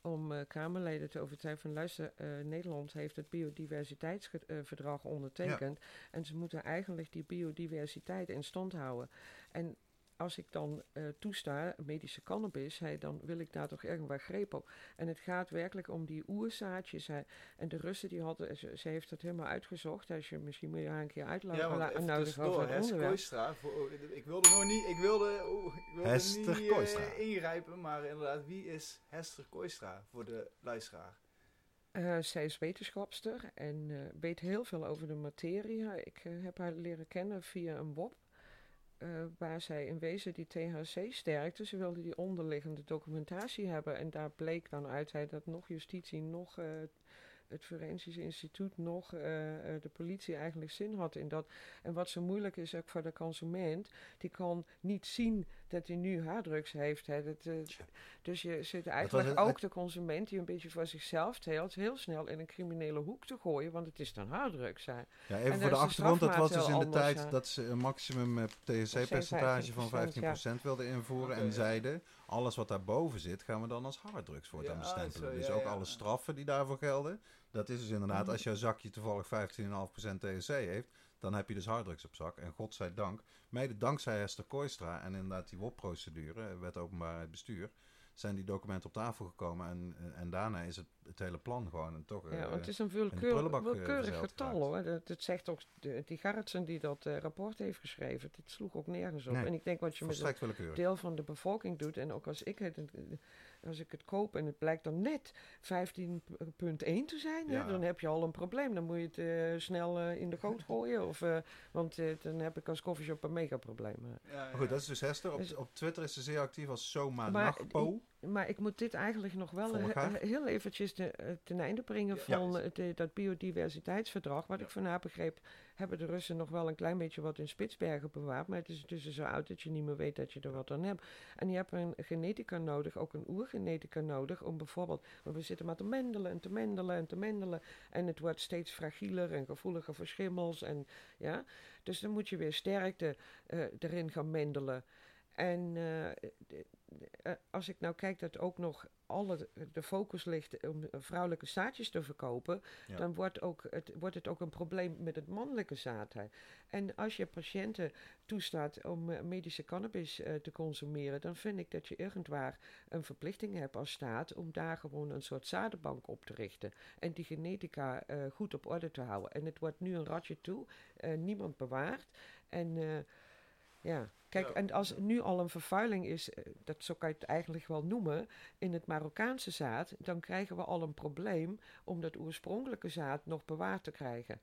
om eh, Kamerleden te overtuigen van luister, Nederland heeft het biodiversiteitsverdrag ondertekend en ze moeten eigenlijk die biodiversiteit in stand houden. En als ik dan eh, toesta, medische cannabis, hij, dan wil ik daar toch ergens greep op. En het gaat werkelijk om die oerzaadjes. Hij, en de Russen, die hadden, ze, ze heeft het helemaal uitgezocht. Als je, misschien moet je haar een keer ja, uitlaten want la- even nodigen tussendoor, over het Hes onderwerp. Koistra, voor- oh, ik wilde nog niet, ik wilde, oeh, ik wilde Hester niet eh, Koistra. ingrijpen, maar inderdaad, wie is Hester Koistra voor de luisteraar? Eh, zij is wetenschapster en eh, weet heel veel over de materie. Ik heb haar leren kennen via een WOP. Eh, waar zij in wezen die THC sterkte. Ze wilde die onderliggende documentatie hebben. En daar bleek dan uit dat nog justitie, nog eh, het Forensisch Instituut, nog eh, eh, de politie eigenlijk zin had in dat. En wat zo moeilijk is ook voor de consument, die kan niet zien dat hij nu harddrugs heeft. Hè. Dat, eh, dus je zit eigenlijk het- ook de consument die een beetje voor zichzelf teelt, heel snel in een criminele hoek te gooien, want het is dan harddrugs. Hè. ja, en even voor de achtergrond, dat was dus in de tijd dat ze een maximum THC-percentage van 15% wilden invoeren en zeiden, alles wat daarboven zit, gaan we dan als harddrugs voortaan Ja, bestempelen. zo, dus ja, ook ja. alle straffen die daarvoor gelden, dat is dus inderdaad, Mhm. als jouw zakje toevallig 15,5% THC heeft, dan heb je dus harddrugs op zak. En godzijdank, mede dankzij Hester Koistra en inderdaad die WOP-procedure, wet openbaarheid bestuur, zijn die documenten op tafel gekomen en, en daarna is het, het hele plan gewoon een toch... Ja, eh, want het is een willekeur, eh, willekeurig getal hoor. Dat, dat zegt ook de, die Gerritsen die dat eh, rapport heeft geschreven. Dit sloeg ook nergens op. Nee, en ik denk wat je met een deel van de bevolking doet. En ook als ik het, als ik het koop en het blijkt dan net 15.1 te zijn, hè, dan heb je al een probleem. Dan moet je het eh, snel eh, in de goot gooien. Of, eh, want eh, dan heb ik als koffieshop een mega probleem. Ja, goed, dat is dus Hester. Op, Dus- op Twitter is ze zeer actief als Soma Maar Nachpo. Maar ik moet dit eigenlijk nog wel he- heel eventjes eh, ten einde brengen van het, eh, dat biodiversiteitsverdrag. Wat Ja. ik van haar begreep, hebben de Russen nog wel een klein beetje wat in Spitsbergen bewaard. Maar het is intussen zo oud dat je niet meer weet dat je er wat aan hebt. En je hebt een genetica nodig, ook een oergenetica nodig, om bijvoorbeeld... Want we zitten maar te mendelen en te mendelen en te mendelen. En het wordt steeds fragieler en gevoeliger voor schimmels. En, ja? Dus dan moet je weer sterkte eh, erin gaan mendelen. En eh, de- de- eh, als ik nou kijk dat ook nog alle de focus ligt om vrouwelijke zaadjes te verkopen, Ja. dan wordt, ook het, wordt het ook een probleem met het mannelijke zaad. En als je patiënten toestaat om eh, medische cannabis te consumeren, dan vind ik dat je irgendwaar een verplichting hebt als staat om daar gewoon een soort zadenbank op te richten. En die genetica goed op orde te houden. En het wordt nu een ratje toe, niemand bewaart. En Ja, kijk, Ja. en als nu al een vervuiling is, eh, dat zo kan je het eigenlijk wel noemen, in het Marokkaanse zaad, dan krijgen we al een probleem om dat oorspronkelijke zaad nog bewaard te krijgen.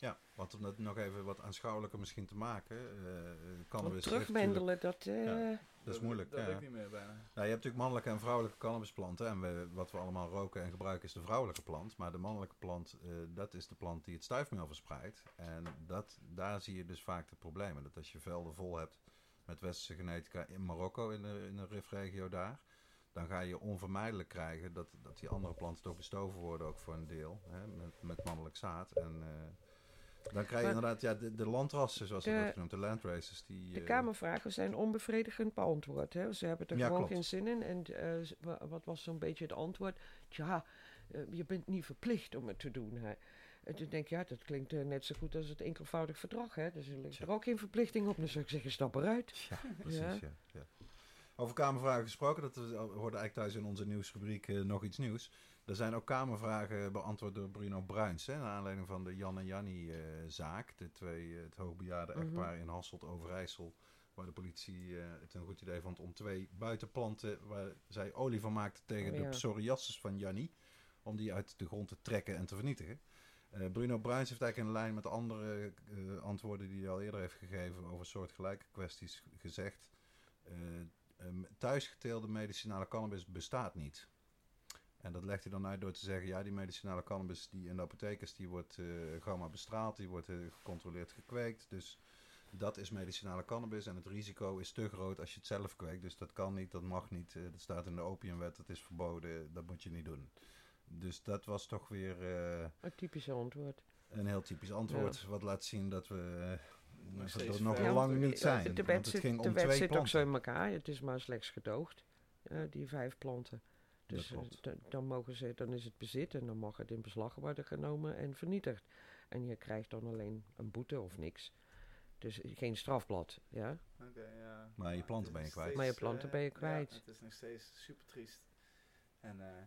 Ja, want om dat nog even wat aanschouwelijker misschien te maken. eh cannabis terugwendelen, dat... eh, Ja. Dat is moeilijk, Dat ja. ik niet meer bijna. Nou, je hebt natuurlijk mannelijke en vrouwelijke cannabisplanten. En we, wat we allemaal roken en gebruiken is de vrouwelijke plant. Maar de mannelijke plant, eh, dat is de plant die het stuifmeel verspreidt. En dat, daar zie je dus vaak de problemen. Dat als je velden vol hebt met westerse genetica in Marokko, in de, in de rifregio daar... dan ga je onvermijdelijk krijgen dat, dat die andere planten toch bestoven worden, ook voor een deel. Hè, met, met mannelijk zaad. En eh, dan krijg je Maar- inderdaad ja, de, de landrassen, zoals dat De- wordt genoemd, de landraces. Die, De eh, Kamervragen zijn onbevredigend beantwoord. Hè? Ze hebben er Ja, gewoon klopt. geen zin in. En eh, wat was zo'n beetje het antwoord? Tja, eh, je bent niet verplicht om het te doen. Hè? En toen denk ik, ja, dat klinkt net zo goed als het enkelvoudig verdrag. Hè? Dus er ligt er ook geen verplichting op. Dan zou ik zeggen, stap eruit. Ja, precies. Ja. Ja. Over Kamervragen gesproken, dat hoorde eigenlijk thuis in onze nieuwsrubriek nog iets nieuws. Er zijn ook Kamervragen beantwoord door Bruno Bruins. Hè, naar aanleiding van de Jan en Jannie eh, zaak. De twee, eh, het hoogbejaarde Mhm. echtpaar in Hasselt Overijssel. Waar de politie eh, het een goed idee vond om twee buitenplanten waar zij olie van maakte tegen Oh, de ja. psoriasis van Jannie. Om die uit de grond te trekken en te vernietigen. Bruno Bruins heeft eigenlijk in lijn met de andere antwoorden die hij al eerder heeft gegeven over soortgelijke kwesties gezegd. eh um, thuisgeteelde medicinale cannabis bestaat niet. En dat legt hij dan uit door te zeggen, ja, die medicinale cannabis die in de apotheek is, die wordt eh gamma bestraald, die wordt eh, gecontroleerd gekweekt. Dus dat is medicinale cannabis en het risico is te groot als je het zelf kweekt. Dus dat kan niet, dat mag niet, eh, dat staat in de opiumwet, dat is verboden, dat moet je niet doen. Dus dat was toch weer eh, Een typische antwoord. een heel typisch antwoord, wat laat zien dat we Nog dat er lang niet zijn. de want wet het zit, ging de om wet twee zit ook zo in elkaar. Het is maar slechts gedoogd, die vijf planten. Dus eh, dan- mogen ze, dan is het bezit en dan mag het in beslag worden genomen en vernietigd. En je krijgt dan alleen een boete of niks. Dus geen strafblad, ja. Oké, ja. Maar je planten ben je kwijt. steeds, Maar je planten eh, ben je ja, kwijt. het is nog steeds super triest. En eh,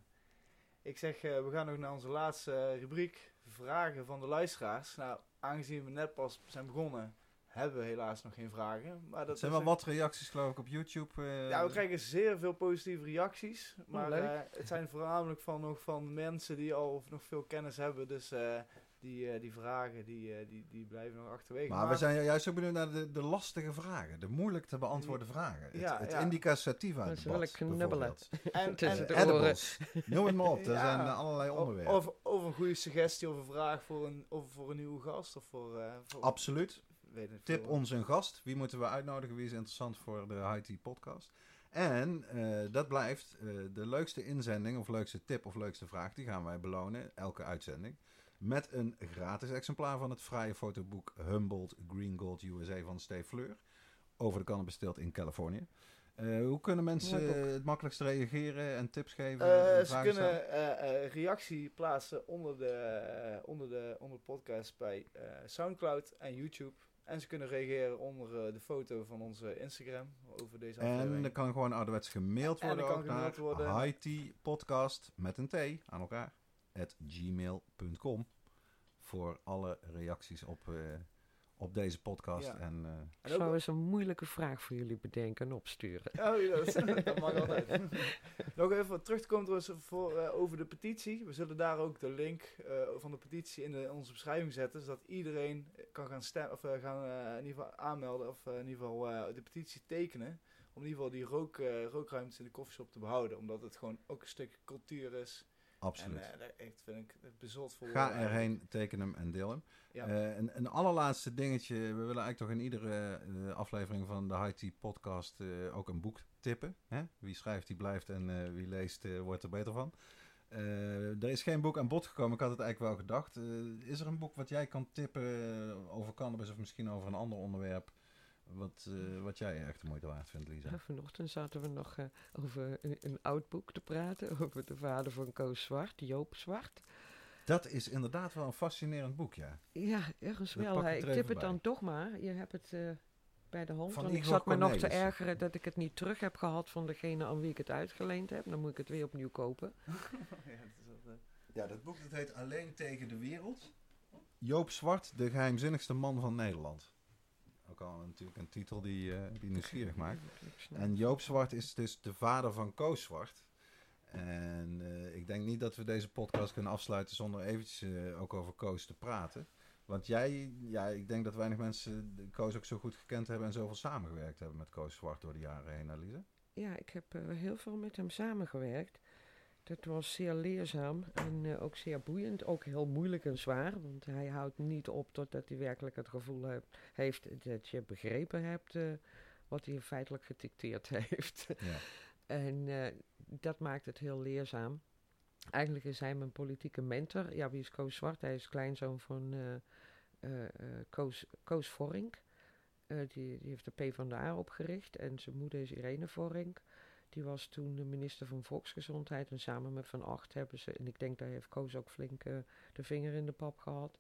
ik zeg, eh, we gaan nog naar onze laatste eh, rubriek. Vragen van de luisteraars. Nou, aangezien we net pas zijn begonnen, hebben we helaas nog geen vragen. Maar dat Er zijn wel wat reacties geloof ik op YouTube. eh, Ja, we krijgen zeer veel positieve reacties. Maar leuk. eh, het zijn voornamelijk van, nog van mensen die al nog veel kennis hebben. Dus eh, die, eh, die vragen die, eh, die, die blijven nog achterwege. Maar we zijn juist ook benieuwd naar de, de lastige vragen. De moeilijk te beantwoorden vragen. Het, Ja, het ja. indica sativa Dat is debat, wel een knubbelen. en, de oren. Edibles. Noem het maar op. Er Ja. zijn allerlei onderwerpen. Of, of een goede suggestie of een vraag voor een, of voor een nieuwe gast. Of voor, eh, voor Absoluut. Weet Tip ons een gast. Wie moeten we uitnodigen? Wie is interessant voor de High Tea podcast? En eh, dat blijft eh, de leukste inzending of leukste tip of leukste vraag. Die gaan wij belonen, elke uitzending. Met een gratis exemplaar van het fraaie fotoboek Humboldt Green Gold USA van Steve Fleur. Over de cannabisteelt in Californië. Eh, hoe kunnen mensen het makkelijkst reageren en tips geven? En ze kunnen reactie plaatsen onder de, onder de, onder de podcast bij Soundcloud en YouTube. En ze kunnen reageren onder eh, de foto van onze Instagram over deze En aflevering. er kan gewoon ouderwets gemaild En worden er kan ook gemaild hightpodcast met een T aan elkaar at gmail.com voor alle reacties op, eh, op deze podcast. Ja. En, eh, ook- zou eens een moeilijke vraag voor jullie bedenken en opsturen. Oh, ja, dat, dat mag altijd. Nog even wat terug te komen trouwens voor, eh, over de petitie. We zullen daar ook de link eh, van de petitie in, de, in onze beschrijving zetten. Zodat iedereen kan gaan, stem, of, gaan eh, in ieder geval aanmelden. Of in ieder geval eh, de petitie tekenen. Om in ieder geval die rook, eh, rookruimtes in de koffieshop te behouden. Omdat het gewoon ook een stuk cultuur is. Absoluut. En eh, echt vind ik bezot voor Ga woorden erheen, teken hem en deel hem. Ja. Eh, een, een allerlaatste dingetje. We willen eigenlijk toch in iedere eh, aflevering van de High Tea podcast eh, ook een boek tippen. Hè? Wie schrijft, die blijft en eh, wie leest, eh, wordt er beter van. Eh, er is geen boek aan bod gekomen. Ik had het eigenlijk wel gedacht. Eh, is er een boek wat jij kan tippen eh, over cannabis of misschien over een ander onderwerp? Wat, eh, wat jij echt de moeite waard vindt, Lisa? Ja, vanochtend zaten we nog eh, over een, een oud boek te praten. Over de vader van Koos Zwart, Joop Zwart. Dat is inderdaad wel een fascinerend boek, ja. Ja, ergens Dat wel. ik tip het dan toch maar. Je hebt het eh, bij de hand. Van want ik zat me nog te ergeren dat ik het niet terug heb gehad van degene aan wie ik het uitgeleend heb. Dan moet ik het weer opnieuw kopen. ja, dat is Ja, dat boek dat heet Alleen tegen de wereld. Joop Zwart, de geheimzinnigste man van Nederland. Ook al natuurlijk een titel die, eh, die nieuwsgierig maakt. En Joop Zwart is dus de vader van Koos Zwart. En eh, ik denk niet dat we deze podcast kunnen afsluiten zonder eventjes eh, ook over Koos te praten. Want jij, ja, ik denk dat weinig mensen Koos ook zo goed gekend hebben en zoveel samengewerkt hebben met Koos Zwart door de jaren heen, Elise. Ja, ik heb heel veel met hem samengewerkt. Dat was zeer leerzaam en eh, ook zeer boeiend. Ook heel moeilijk en zwaar, want hij houdt niet op totdat hij werkelijk het gevoel heeft, heeft dat je begrepen hebt eh, wat hij feitelijk gedicteerd heeft. Ja. En eh, dat maakt het heel leerzaam. Eigenlijk is hij mijn politieke mentor. Ja, wie is Koos Zwart? Hij is kleinzoon van Koos, Koos Vorink. Die, die heeft de PvdA opgericht. En zijn moeder is Irene Vorink. Die was toen de minister van Volksgezondheid. En samen met Van Acht hebben ze, en ik denk daar heeft Koos ook flink eh, de vinger in de pap gehad,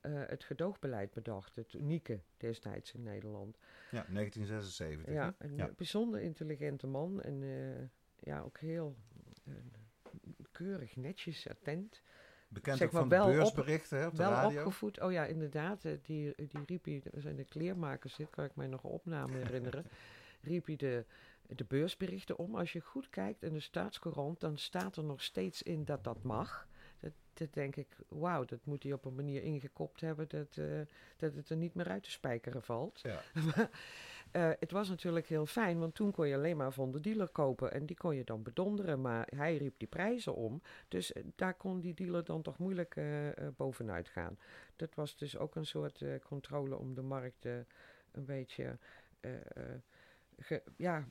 eh, het gedoogbeleid bedacht. Het unieke destijds in Nederland. Ja, 1976. Ja, een Ja. eh, bijzonder intelligente man. En ja, ook heel keurig, netjes, attent. Bekend zeg ook maar van de wel op- beursberichten hè, op de Wel radio. opgevoed. Oh ja, inderdaad. Die, die riep hij, we zijn de kleermakers zit, kan ik mij nog een opname herinneren. riep hij de, de beursberichten om. Als je goed kijkt in de staatscourant, dan staat er nog steeds in dat dat mag. Dat, dat denk ik, wauw, dat moet hij op een manier ingekopt hebben dat, eh, dat het er niet meer uit te spijkeren valt. Ja. Eh, het was natuurlijk heel fijn, want toen kon je alleen maar van de dealer kopen en die kon je dan bedonderen. Maar hij riep die prijzen om, dus eh, daar kon die dealer dan toch moeilijk bovenuit gaan. Dat was dus ook een soort controle om de markt een beetje ge- ja,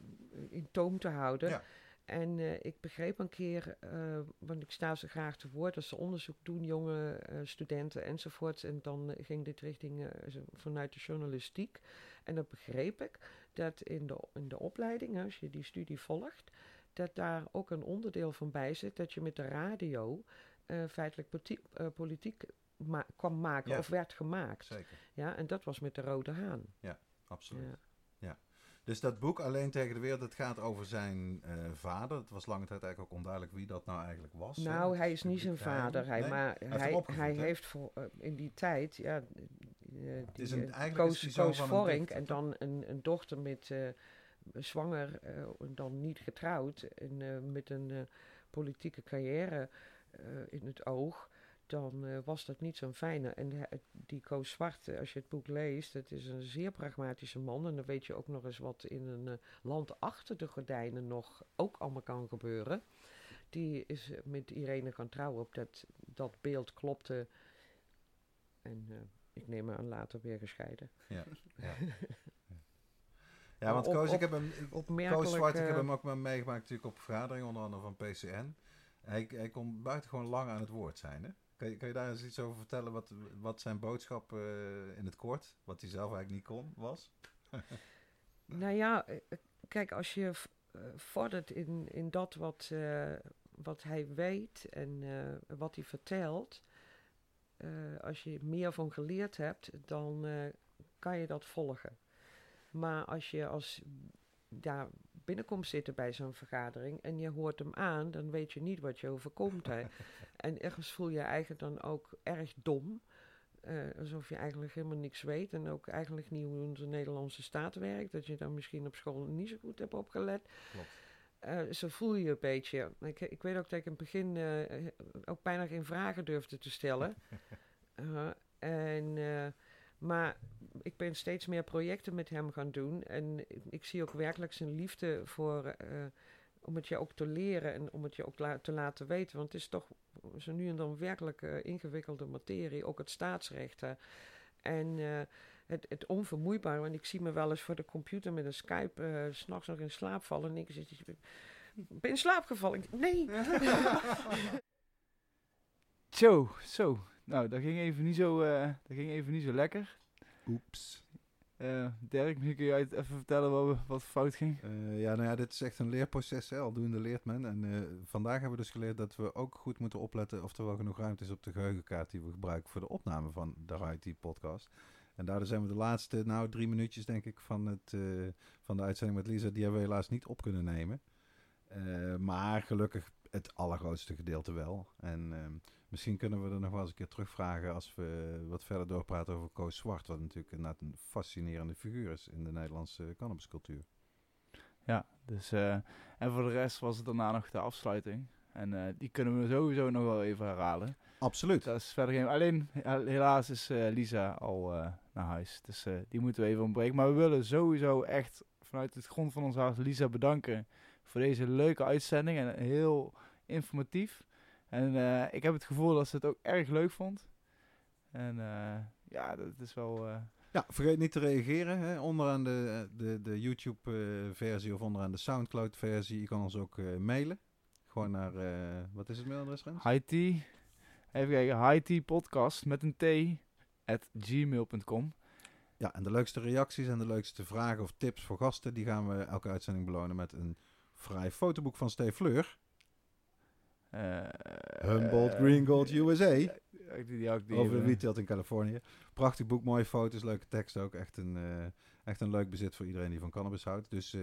in toom te houden. Ja. En eh, ik begreep een keer, eh, want ik sta ze graag te woord als ze onderzoek doen, jonge eh, studenten enzovoort. En dan ging dit richting vanuit de journalistiek. En dan begreep ik dat in de, in de opleiding, als je die studie volgt, dat daar ook een onderdeel van bij zit dat je met de radio feitelijk politi- eh, politiek ma- kwam maken Ja. of werd gemaakt. Zeker, Ja, en dat was met de Rode Haan. absoluut. Ja. Dus dat boek Alleen tegen de wereld, het gaat over zijn eh, vader. Het was lange tijd eigenlijk ook onduidelijk wie dat nou eigenlijk was. Nou, hij is niet zijn vader. Hij, Nee? maar hij, heeft voor, eh, in die tijd, ja, eh, die, is een- eigenlijk is Koos, zoon Koos van Vorink en dan een, een dochter met zwanger en dan niet getrouwd en met een politieke carrière in het oog. Dan eh, was dat niet zo'n fijne. En die Koos Zwart, als je het boek leest, het is een zeer pragmatische man. En dan weet je ook nog eens wat in een eh, land achter de gordijnen nog ook allemaal kan gebeuren. Die is eh, met Irene gaan trouwen. Op dat, dat beeld klopte. En ik neem aan later weer gescheiden. Ja, ja. ja want Op- Koos, ik heb hem. Koos Zwart, ik heb hem ook maar meegemaakt natuurlijk op vergaderingen, onder andere van PCN. Hij, hij kon buitengewoon lang aan het woord zijn. Hè? Kan, je, kan je daar eens iets over vertellen wat, wat zijn boodschap eh, in het kort, wat hij zelf eigenlijk niet kon, was? Nou ja, eh, kijk, als je eh, vordert in, in dat wat, wat hij weet en wat hij vertelt, als je meer van geleerd hebt, dan kan je dat volgen. Maar als je als daar binnenkomt zitten bij zo'n vergadering en je hoort hem aan, dan weet je niet wat je overkomt. Hè. en ergens voel je je eigenlijk dan ook erg dom. eh, alsof je eigenlijk helemaal niks weet. En ook eigenlijk niet hoe onze Nederlandse staat werkt. Dat je dan misschien op school niet zo goed hebt opgelet. Klopt. Eh, zo voel je je een beetje. Ik, ik weet ook dat ik in het begin eh, ook bijna geen vragen durfde te stellen. En, maar ik ben steeds meer projecten met hem gaan doen. En ik, zie ook werkelijk zijn liefde voor... eh, om het je ook te leren en om het je ook la- te laten weten. Want het is toch zo nu en dan werkelijk eh, ingewikkelde materie. Ook het staatsrecht. hè. En eh, het, het onvermoeibaar. Want ik zie me wel eens voor de computer met een Skype... 's s'nachts nog in slaap vallen. En ik zit... Ik ben in slaap gevallen. Nee! Zo, zo. Nou, dat ging even niet zo, eh, dat ging even niet zo lekker. Oeps. Eh, Dirk, misschien kun je even vertellen wat, wat fout ging? Eh, ja, nou ja, dit is echt een leerproces, hè. aldoende leert men. En vandaag hebben we dus geleerd dat we ook goed moeten opletten of er wel genoeg ruimte is op de geheugenkaart die we gebruiken voor de opname van de IT-podcast. En daardoor zijn we de laatste, nou drie minuutjes denk ik, van, het, van de uitzending met Lisa, die hebben we helaas niet op kunnen nemen. Maar gelukkig het allergrootste gedeelte wel. En ehm, misschien kunnen we er nog wel eens een keer terugvragen als we wat verder doorpraten over Koos Zwart. Wat natuurlijk inderdaad een fascinerende figuur is in de Nederlandse cannabiscultuur. Ja, dus, eh, en voor de rest was het daarna nog de afsluiting. En eh, die kunnen we sowieso nog wel even herhalen. Absoluut. Dat is verder geen... Alleen, he- helaas is eh, Lisa al naar huis. Dus die moeten we even ontbreken. Maar we willen sowieso echt vanuit het grond van ons hart Lisa bedanken voor deze leuke uitzending. En heel informatief. En eh, ik heb het gevoel dat ze het ook erg leuk vond. En eh, ja, dat is wel... eh, Ja, vergeet niet te reageren. Hè. Onderaan de, de, de YouTube-versie of onderaan de Soundcloud-versie. Je kan ons ook mailen. Gewoon naar, wat is het mailadres, Tea. Even kijken. Tea Podcast met een T. At gmail.com. Ja, en de leukste reacties en de leukste vragen of tips voor gasten, die gaan we elke uitzending belonen met een fraai fotoboek van Steve Fleur. Eh, Humboldt eh, Green Gold USA. die- die had ik die Over retail in Californië. Prachtig boek, mooie foto's, leuke tekst ook. Echt een, eh, echt een leuk bezit voor iedereen die van cannabis houdt. Dus eh,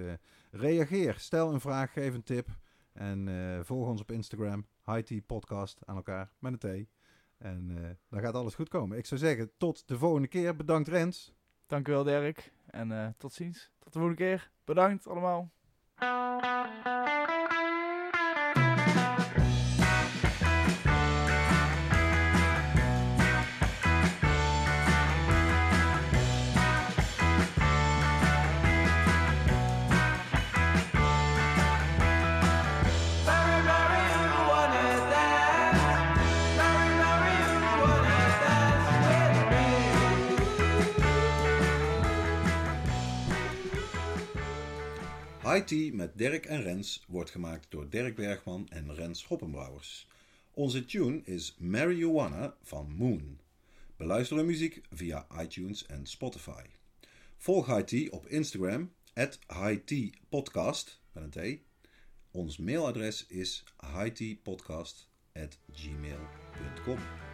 reageer, stel een vraag, geef een tip. En eh, volg ons op Instagram, High Tea Podcast aan elkaar met een T. En eh, dan gaat alles goed komen. Ik zou zeggen, tot de volgende keer. Bedankt Rens. Dankjewel Dirk. En eh, tot ziens. Tot de volgende keer. Bedankt allemaal. High Tea met Dirk en Rens wordt gemaakt door Dirk Bergman en Rens Hoppenbrouwers. Onze tune is Marijuana van Moon. Beluister de muziek via iTunes en Spotify. Volg Tea op Instagram, at High Tea Podcast, met een T. Ons mailadres is highteapodcast at gmail.com.